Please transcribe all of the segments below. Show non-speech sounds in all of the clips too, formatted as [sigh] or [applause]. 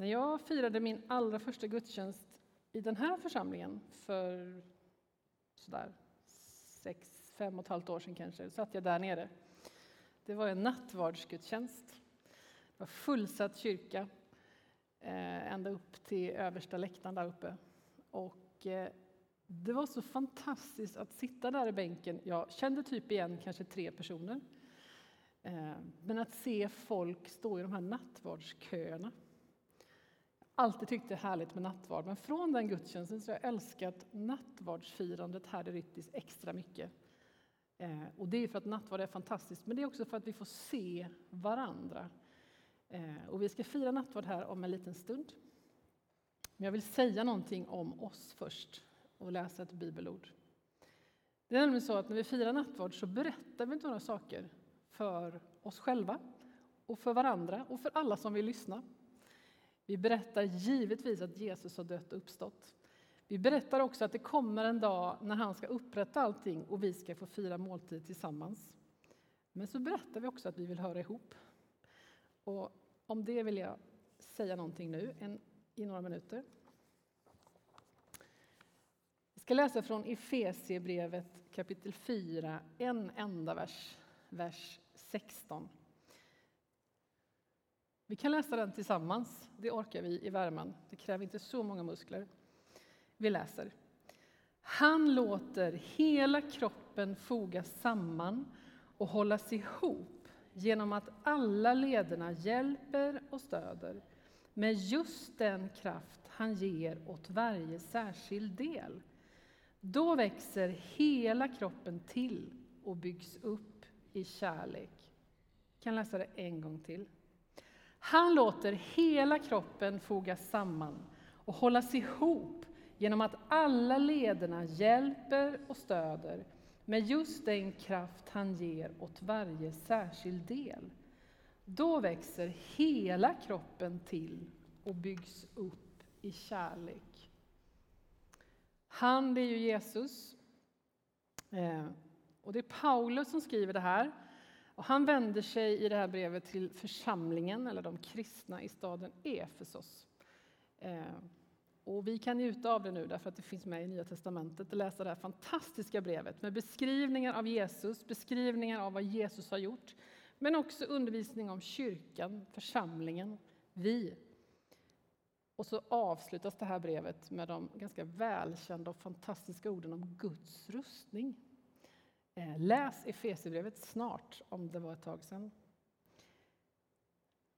När jag firade min allra första gudstjänst i den här församlingen för sådär sex, fem och ett halvt år sedan kanske, satt jag där nere. Det var en nattvardsgudstjänst. Det var fullsatt kyrka eh, ända upp till översta läktaren där uppe. Och eh, det var så fantastiskt att sitta där i bänken. Jag kände typ igen kanske tre personer. Eh, men att se folk stå i de här nattvardsköerna alltid tyckt det är härligt med nattvard, men från den gudstjänsten så har jag älskat nattvardsfirandet här i Ryttis extra mycket. Eh, och det är för att nattvard är fantastiskt, men det är också för att vi får se varandra. Eh, och vi ska fira nattvard här om en liten stund. Men jag vill säga någonting om oss först och läsa ett bibelord. Det är nämligen så att när vi firar nattvard så berättar vi inte några saker för oss själva och för varandra och för alla som vill lyssna. Vi berättar givetvis att Jesus har dött och uppstått. Vi berättar också att det kommer en dag när han ska upprätta allting och vi ska få fira måltid tillsammans. Men så berättar vi också att vi vill höra ihop. Och om det vill jag säga någonting nu en, i några minuter. Jag ska läsa från Efesiebrevet kapitel 4, en enda vers, vers 16. Vi kan läsa den tillsammans. Det orkar vi i värmen. Det kräver inte så många muskler. Vi läser. Han låter hela kroppen fogas samman och hållas ihop genom att alla lederna hjälper och stöder med just den kraft han ger åt varje särskild del. Då växer hela kroppen till och byggs upp i kärlek. Jag kan läsa det en gång till. Han låter hela kroppen fogas samman och hållas ihop genom att alla lederna hjälper och stöder med just den kraft han ger åt varje särskild del. Då växer hela kroppen till och byggs upp i kärlek. Han, det är ju Jesus. Eh, och det är Paulus som skriver det här. Och han vänder sig i det här brevet till församlingen, eller de kristna i staden Efesos. Eh, och vi kan njuta av det nu därför att det finns med i Nya Testamentet att läsa det här fantastiska brevet med beskrivningar av Jesus, beskrivningar av vad Jesus har gjort, men också undervisning om kyrkan, församlingen, vi. Och så avslutas det här brevet med de ganska välkända och fantastiska orden om Guds rustning. Eh, läs Efesierbrevet snart, om det var ett tag sedan.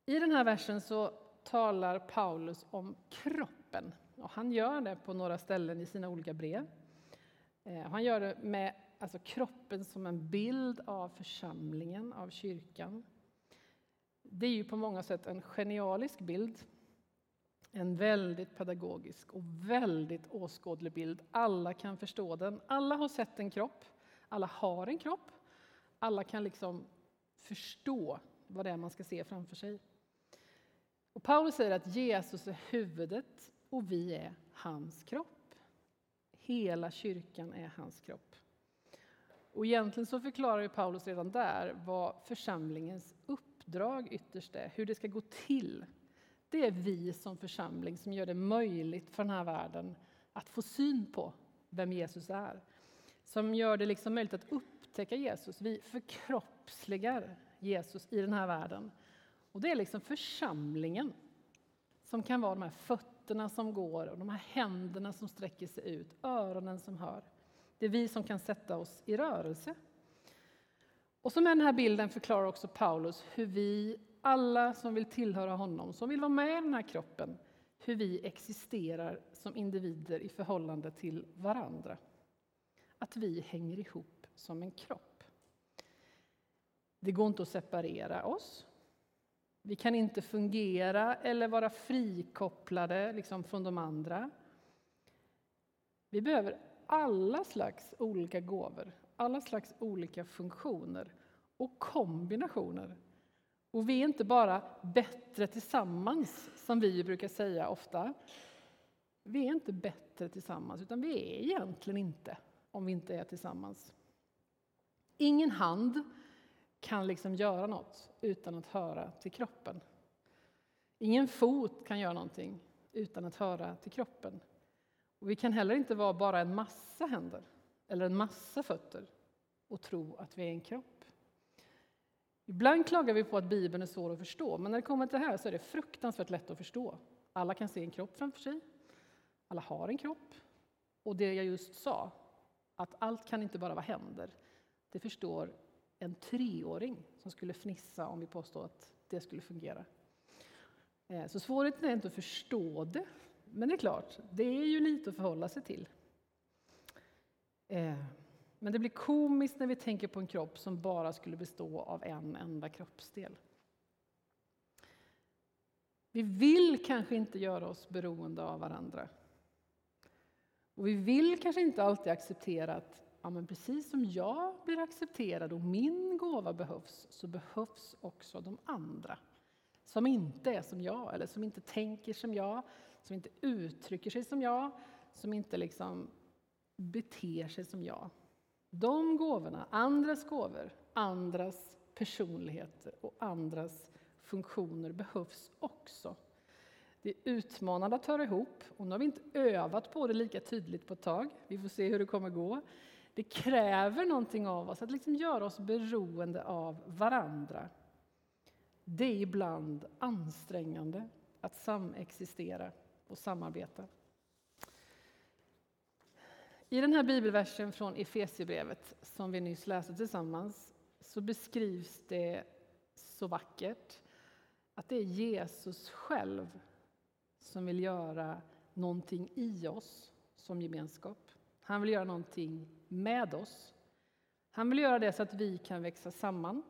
I den här versen så talar Paulus om kroppen. Och han gör det på några ställen i sina olika brev. Eh, han gör det med alltså kroppen som en bild av församlingen, av kyrkan. Det är ju på många sätt en genialisk bild. En väldigt pedagogisk och väldigt åskådlig bild. Alla kan förstå den. Alla har sett en kropp. Alla har en kropp. Alla kan liksom förstå vad det är man ska se framför sig. Och Paulus säger att Jesus är huvudet och vi är hans kropp. Hela kyrkan är hans kropp. Och egentligen så förklarar Paulus redan där vad församlingens uppdrag ytterst är, hur det ska gå till. Det är vi som församling som gör det möjligt för den här världen att få syn på vem Jesus är som gör det liksom möjligt att upptäcka Jesus. Vi förkroppsligar Jesus i den här världen. Och det är liksom församlingen som kan vara de här fötterna som går och de här händerna som sträcker sig ut, öronen som hör. Det är vi som kan sätta oss i rörelse. Och så med den här bilden förklarar också Paulus hur vi alla som vill tillhöra honom, som vill vara med i den här kroppen, hur vi existerar som individer i förhållande till varandra att vi hänger ihop som en kropp. Det går inte att separera oss. Vi kan inte fungera eller vara frikopplade liksom från de andra. Vi behöver alla slags olika gåvor, alla slags olika funktioner och kombinationer. Och vi är inte bara bättre tillsammans, som vi brukar säga ofta. Vi är inte bättre tillsammans, utan vi är egentligen inte om vi inte är tillsammans. Ingen hand kan liksom göra något utan att höra till kroppen. Ingen fot kan göra någonting utan att höra till kroppen. Och vi kan heller inte vara bara en massa händer eller en massa fötter och tro att vi är en kropp. Ibland klagar vi på att Bibeln är svår att förstå, men när det kommer till det här så är det fruktansvärt lätt att förstå. Alla kan se en kropp framför sig. Alla har en kropp. Och det jag just sa, att allt kan inte bara vara händer, det förstår en treåring som skulle fnissa om vi påstår att det skulle fungera. Eh, så svårigheten är inte att förstå det, men det är klart, det är ju lite att förhålla sig till. Eh, men det blir komiskt när vi tänker på en kropp som bara skulle bestå av en enda kroppsdel. Vi vill kanske inte göra oss beroende av varandra. Och vi vill kanske inte alltid acceptera att ja, men precis som jag blir accepterad och min gåva behövs, så behövs också de andra. Som inte är som jag, eller som inte tänker som jag, som inte uttrycker sig som jag, som inte liksom beter sig som jag. De gåvorna, andras gåvor, andras personligheter och andras funktioner behövs också. Det är utmanande att höra ihop och nu har vi inte övat på det lika tydligt på ett tag. Vi får se hur det kommer gå. Det kräver någonting av oss att liksom göra oss beroende av varandra. Det är ibland ansträngande att samexistera och samarbeta. I den här bibelversen från Efesierbrevet som vi nyss läste tillsammans så beskrivs det så vackert att det är Jesus själv som vill göra någonting i oss som gemenskap. Han vill göra någonting med oss. Han vill göra det så att vi kan växa samman,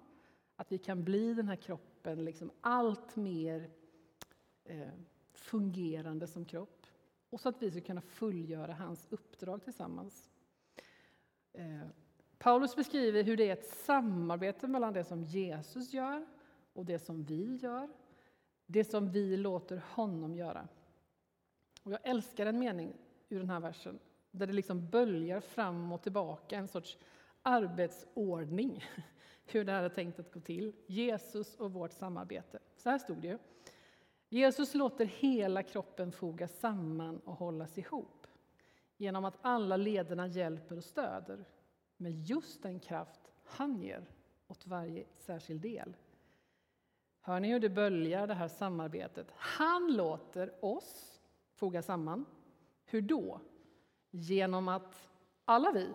att vi kan bli den här kroppen liksom allt mer eh, fungerande som kropp och så att vi ska kunna fullgöra hans uppdrag tillsammans. Eh, Paulus beskriver hur det är ett samarbete mellan det som Jesus gör och det som vi gör, det som vi låter honom göra. Och jag älskar en mening ur den här versen där det liksom böljar fram och tillbaka, en sorts arbetsordning, [laughs] hur det här är tänkt att gå till. Jesus och vårt samarbete. Så här stod det ju. Jesus låter hela kroppen fogas samman och hållas ihop genom att alla lederna hjälper och stöder med just den kraft han ger åt varje särskild del. Hör ni hur det böljar, det här samarbetet? Han låter oss foga samman. Hur då? Genom att alla vi,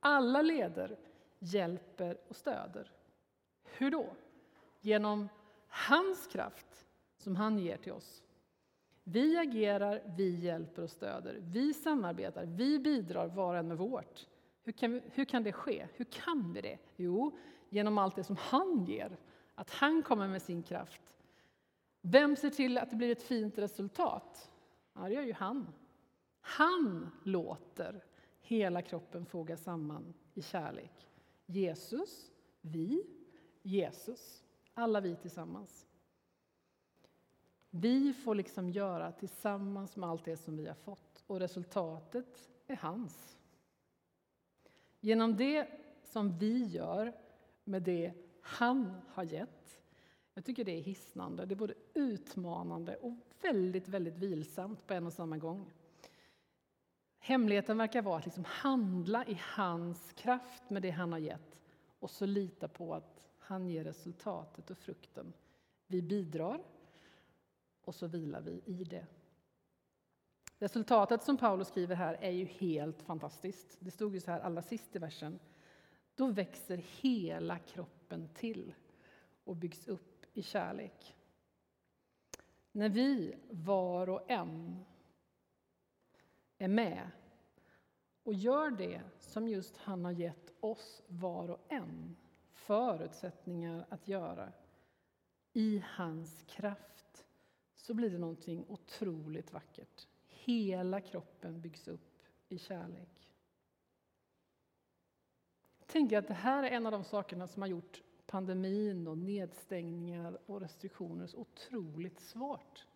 alla leder, hjälper och stöder. Hur då? Genom hans kraft som han ger till oss. Vi agerar, vi hjälper och stöder, vi samarbetar, vi bidrar var och en med vårt. Hur kan, vi, hur kan det ske? Hur kan vi det? Jo, genom allt det som han ger, att han kommer med sin kraft. Vem ser till att det blir ett fint resultat? Ja, det gör ju han. Han låter hela kroppen foga samman i kärlek. Jesus, vi, Jesus, alla vi tillsammans. Vi får liksom göra tillsammans med allt det som vi har fått och resultatet är hans. Genom det som vi gör med det han har gett. Jag tycker det är hisnande, det är både utmanande och väldigt, väldigt vilsamt på en och samma gång. Hemligheten verkar vara att liksom handla i hans kraft med det han har gett och så lita på att han ger resultatet och frukten. Vi bidrar och så vilar vi i det. Resultatet som Paulus skriver här är ju helt fantastiskt. Det stod ju så här allra sist i versen. Då växer hela kroppen till och byggs upp i kärlek. När vi var och en är med och gör det som just han har gett oss var och en förutsättningar att göra i hans kraft så blir det någonting otroligt vackert. Hela kroppen byggs upp i kärlek. Jag tänker att det här är en av de sakerna som har gjort pandemin och nedstängningar och restriktioner så otroligt svårt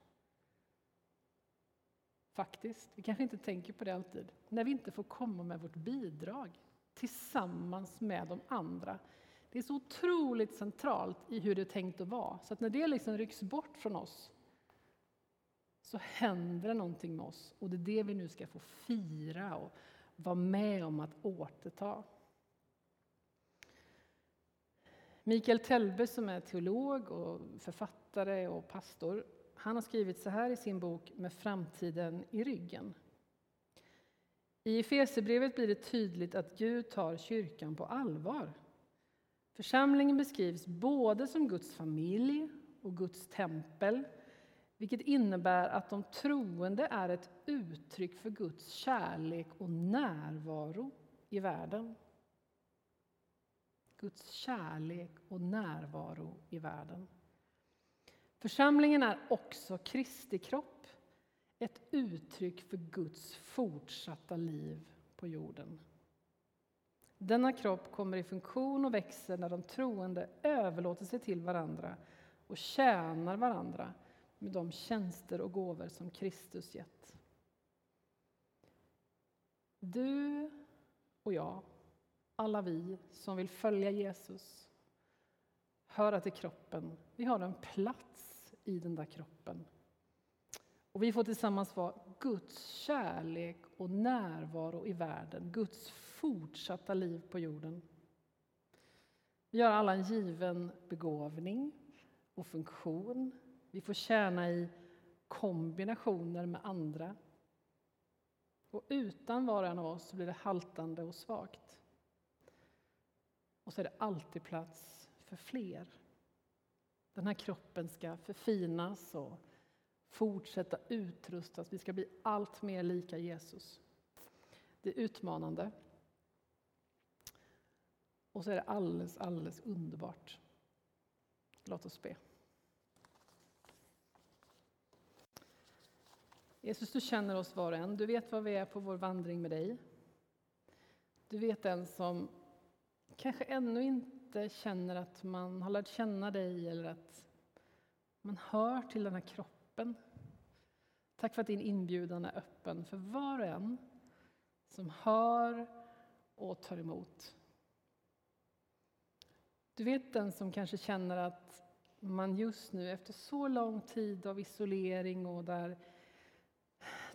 faktiskt. Vi kanske inte tänker på det alltid. När vi inte får komma med vårt bidrag tillsammans med de andra. Det är så otroligt centralt i hur det är tänkt att vara. Så att när det liksom rycks bort från oss så händer det någonting med oss och det är det vi nu ska få fira och vara med om att återta. Mikael Telbe som är teolog och författare och pastor, han har skrivit så här i sin bok Med framtiden i ryggen. I Efesierbrevet blir det tydligt att Gud tar kyrkan på allvar. Församlingen beskrivs både som Guds familj och Guds tempel, vilket innebär att de troende är ett uttryck för Guds kärlek och närvaro i världen. Guds kärlek och närvaro i världen. Församlingen är också Kristi kropp, ett uttryck för Guds fortsatta liv på jorden. Denna kropp kommer i funktion och växer när de troende överlåter sig till varandra och tjänar varandra med de tjänster och gåvor som Kristus gett. Du och jag, alla vi som vill följa Jesus, höra till kroppen, vi har en plats i den där kroppen. Och vi får tillsammans vara Guds kärlek och närvaro i världen, Guds fortsatta liv på jorden. Vi har alla en given begåvning och funktion. Vi får tjäna i kombinationer med andra. Och utan var och en av oss blir det haltande och svagt. Och så är det alltid plats för fler. Den här kroppen ska förfinas och fortsätta utrustas. Vi ska bli allt mer lika Jesus. Det är utmanande. Och så är det alldeles, alldeles underbart. Låt oss be. Jesus, du känner oss var och en. Du vet var vi är på vår vandring med dig. Du vet den som kanske ännu inte känner att man har lärt känna dig eller att man hör till den här kroppen. Tack för att din inbjudan är öppen för var och en som hör och tar emot. Du vet den som kanske känner att man just nu efter så lång tid av isolering och där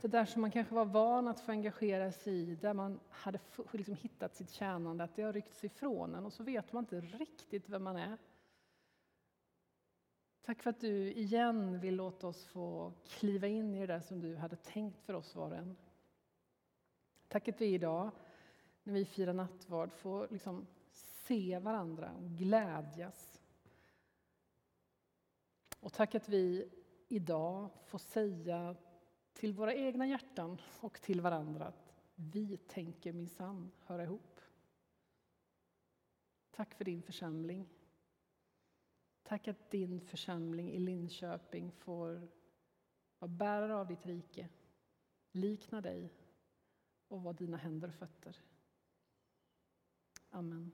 det där som man kanske var van att få engagera sig i, där man hade liksom hittat sitt tjänande, att det har ryckts ifrån en och så vet man inte riktigt vem man är. Tack för att du igen vill låta oss få kliva in i det där som du hade tänkt för oss var och en. Tack att vi idag, när vi firar nattvard, får liksom se varandra och glädjas. Och tack att vi idag får säga till våra egna hjärtan och till varandra att vi tänker minsann höra ihop. Tack för din församling. Tack att din församling i Linköping får vara bärare av ditt rike, likna dig och vara dina händer och fötter. Amen.